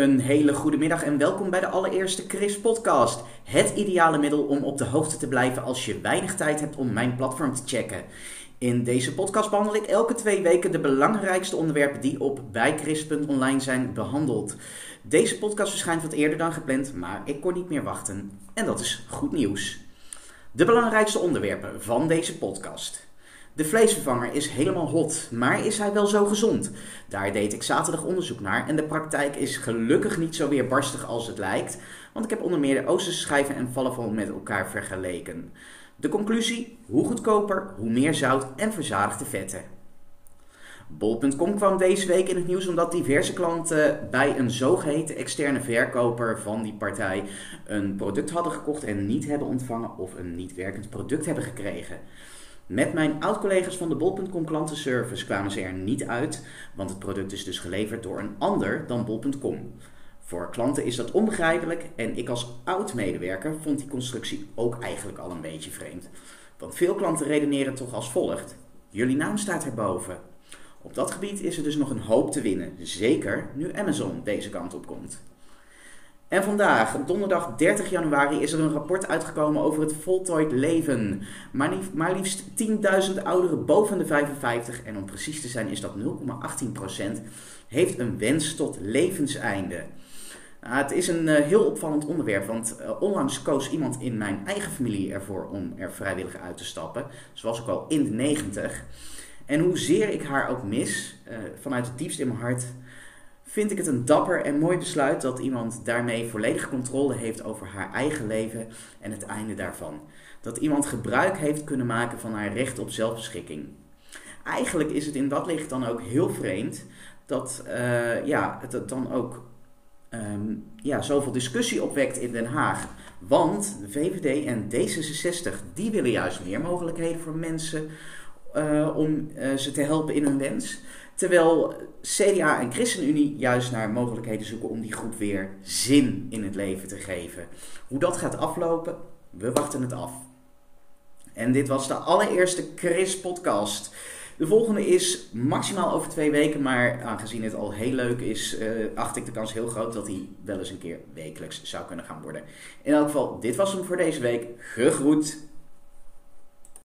Een hele goede middag en welkom bij de allereerste Chris Podcast. Het ideale middel om op de hoogte te blijven als je weinig tijd hebt om mijn platform te checken. In deze podcast behandel ik elke twee weken de belangrijkste onderwerpen die op bijchris.online zijn behandeld. Deze podcast verschijnt wat eerder dan gepland, maar ik kon niet meer wachten. En dat is goed nieuws. De belangrijkste onderwerpen van deze podcast. De vleesvervanger is helemaal hot, maar is hij wel zo gezond? Daar deed ik zaterdag onderzoek naar en de praktijk is gelukkig niet zo weerbarstig als het lijkt, want ik heb onder meer de Oosterse schijven en falafel met elkaar vergeleken. De conclusie? Hoe goedkoper, hoe meer zout en verzadigde vetten. Bol.com kwam deze week in het nieuws omdat diverse klanten bij een zogeheten externe verkoper van die partij een product hadden gekocht en niet hebben ontvangen of een niet werkend product hebben gekregen. Met mijn oud-collega's van de Bol.com klantenservice kwamen ze er niet uit, want het product is dus geleverd door een ander dan Bol.com. Voor klanten is dat onbegrijpelijk en ik als oud-medewerker vond die constructie ook eigenlijk al een beetje vreemd. Want veel klanten redeneren toch als volgt: jullie naam staat erboven. Op dat gebied is er dus nog een hoop te winnen, zeker nu Amazon deze kant op komt. En vandaag, donderdag 30 januari, is er een rapport uitgekomen over het voltooid leven. Maar, maar liefst 10.000 ouderen boven de 55, en om precies te zijn is dat 0,18%, heeft een wens tot levenseinde. Nou, het is een uh, heel opvallend onderwerp, want uh, onlangs koos iemand in mijn eigen familie ervoor om er vrijwillig uit te stappen. Ze was ook al in de 90. En hoezeer ik haar ook mis, uh, vanuit het diepst in mijn hart, vind ik het een dapper en mooi besluit dat iemand daarmee volledige controle heeft over haar eigen leven en het einde daarvan. Dat iemand gebruik heeft kunnen maken van haar recht op zelfbeschikking. Eigenlijk is het in dat licht dan ook heel vreemd dat uh, ja, het dan ook um, ja, zoveel discussie opwekt in Den Haag. Want de VVD en D66 die willen juist meer mogelijkheden voor mensen uh, om uh, ze te helpen in hun wens. Terwijl CDA en ChristenUnie juist naar mogelijkheden zoeken om die groep weer zin in het leven te geven. Hoe dat gaat aflopen, we wachten het af. En dit was de allereerste Chris-podcast. De volgende is maximaal over twee weken, maar aangezien het al heel leuk is, uh, acht ik de kans heel groot dat hij wel eens een keer wekelijks zou kunnen gaan worden. In elk geval, dit was hem voor deze week. Gegroet!